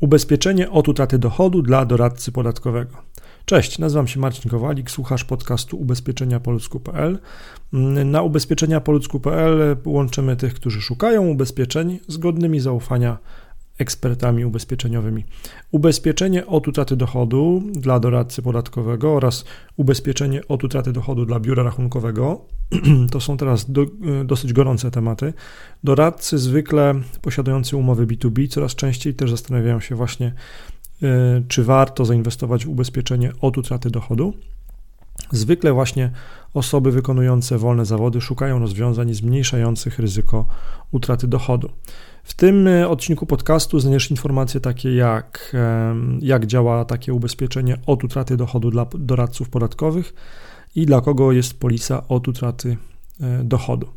Ubezpieczenie od utraty dochodu dla doradcy podatkowego. Cześć, nazywam się Marcin Kowalik, słuchasz podcastu ubezpieczenia poludzku.pl. Na ubezpieczenia poludzku.pl łączymy tych, którzy szukają ubezpieczeń zgodnymi zaufania ekspertami ubezpieczeniowymi. Ubezpieczenie od utraty dochodu dla doradcy podatkowego oraz ubezpieczenie od utraty dochodu dla biura rachunkowego to są teraz do, dosyć gorące tematy. Doradcy zwykle posiadający umowy B2B coraz częściej też zastanawiają się właśnie, e, czy warto zainwestować w ubezpieczenie od utraty dochodu. Zwykle właśnie osoby wykonujące wolne zawody szukają rozwiązań zmniejszających ryzyko utraty dochodu. W tym e, odcinku podcastu znajdziesz informacje takie jak jak działa takie ubezpieczenie od utraty dochodu dla doradców podatkowych i dla kogo jest polisa od utraty e, dochodu.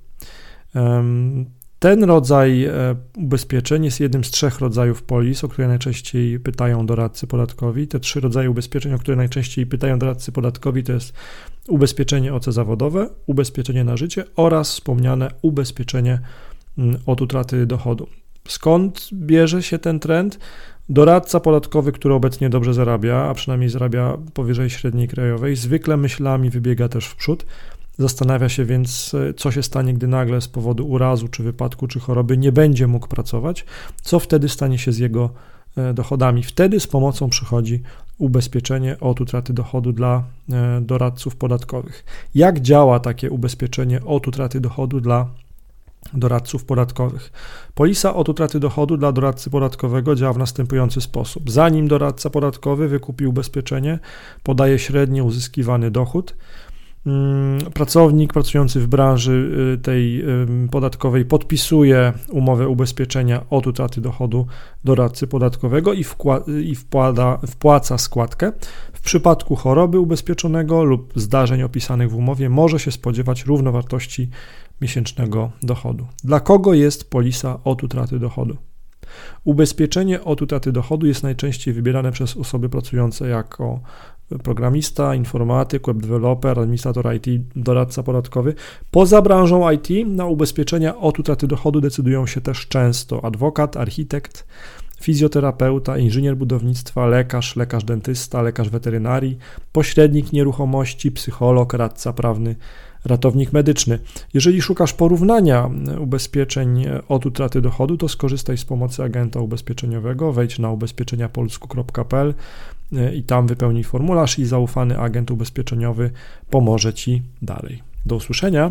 Ten rodzaj e, ubezpieczeń jest jednym z trzech rodzajów polis, o które najczęściej pytają doradcy podatkowi. Te trzy rodzaje ubezpieczeń, o które najczęściej pytają doradcy podatkowi, to jest ubezpieczenie OC zawodowe, ubezpieczenie na życie oraz wspomniane ubezpieczenie mm, od utraty dochodu. Skąd bierze się ten trend? Doradca podatkowy, który obecnie dobrze zarabia, a przynajmniej zarabia powyżej średniej krajowej, zwykle myślami wybiega też w przód. Zastanawia się więc, co się stanie, gdy nagle z powodu urazu, czy wypadku, czy choroby nie będzie mógł pracować, co wtedy stanie się z jego e, dochodami. Wtedy z pomocą przychodzi ubezpieczenie od utraty dochodu dla e, doradców podatkowych. Jak działa takie ubezpieczenie od utraty dochodu dla doradców podatkowych. Polisa od utraty dochodu dla doradcy podatkowego działa w następujący sposób. Zanim doradca podatkowy wykupi ubezpieczenie, podaje średnio uzyskiwany dochód. Mm, pracownik pracujący w branży y, tej podatkowej podpisuje umowę ubezpieczenia od utraty dochodu doradcy podatkowego i, i wkłada, wpłaca składkę. W przypadku choroby ubezpieczonego lub zdarzeń opisanych w umowie może się spodziewać równowartości miesięcznego dochodu. Dla kogo jest polisa od utraty dochodu? Ubezpieczenie od utraty dochodu jest najczęściej wybierane przez osoby pracujące jako programista, informatyk, web developer, administrator IT, doradca podatkowy. Poza branżą IT na ubezpieczenia od utraty dochodu decydują się też często adwokat, architekt, fizjoterapeuta, inżynier budownictwa, lekarz, lekarz dentysta, lekarz weterynarii, pośrednik nieruchomości, psycholog, radca prawny, ratownik medyczny. Jeżeli szukasz porównania ubezpieczeń od utraty dochodu, to skorzystaj z pomocy agenta ubezpieczeniowego, wejdź na ubezpieczeniapolsku.pl e, i tam wypełnij formularz i zaufany agent ubezpieczeniowy pomoże Ci dalej. Do usłyszenia.